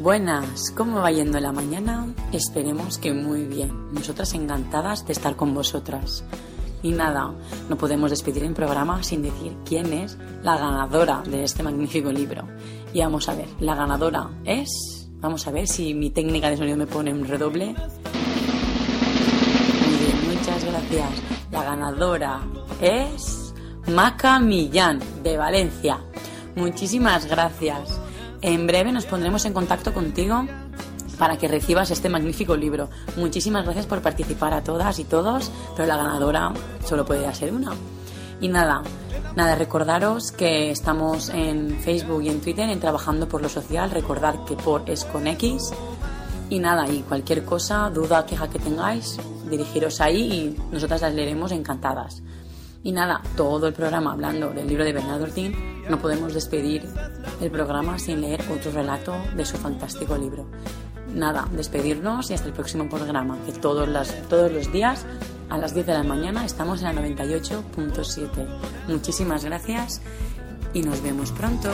Buenas, ¿cómo va yendo la mañana? Esperemos que muy bien. Nosotras encantadas de estar con vosotras. Y nada, no podemos despedir el programa sin decir quién es la ganadora de este magnífico libro. Y vamos a ver, la ganadora es... Vamos a ver si mi técnica de sonido me pone un redoble. Muy bien, muchas gracias. La ganadora es Maca Millán, de Valencia. Muchísimas gracias. En breve nos pondremos en contacto contigo para que recibas este magnífico libro. Muchísimas gracias por participar a todas y todos, pero la ganadora solo puede ser una. Y nada, nada, recordaros que estamos en Facebook y en Twitter en Trabajando por lo Social. Recordad que por es con X. Y nada, y cualquier cosa, duda, queja que tengáis, dirigiros ahí y nosotras las leeremos encantadas. Y nada, todo el programa hablando del libro de Bernardo Ortín, no podemos despedir el programa sin leer otro relato de su fantástico libro. Nada, despedirnos y hasta el próximo programa, que todos, las, todos los días a las 10 de la mañana estamos en la 98.7. Muchísimas gracias y nos vemos pronto.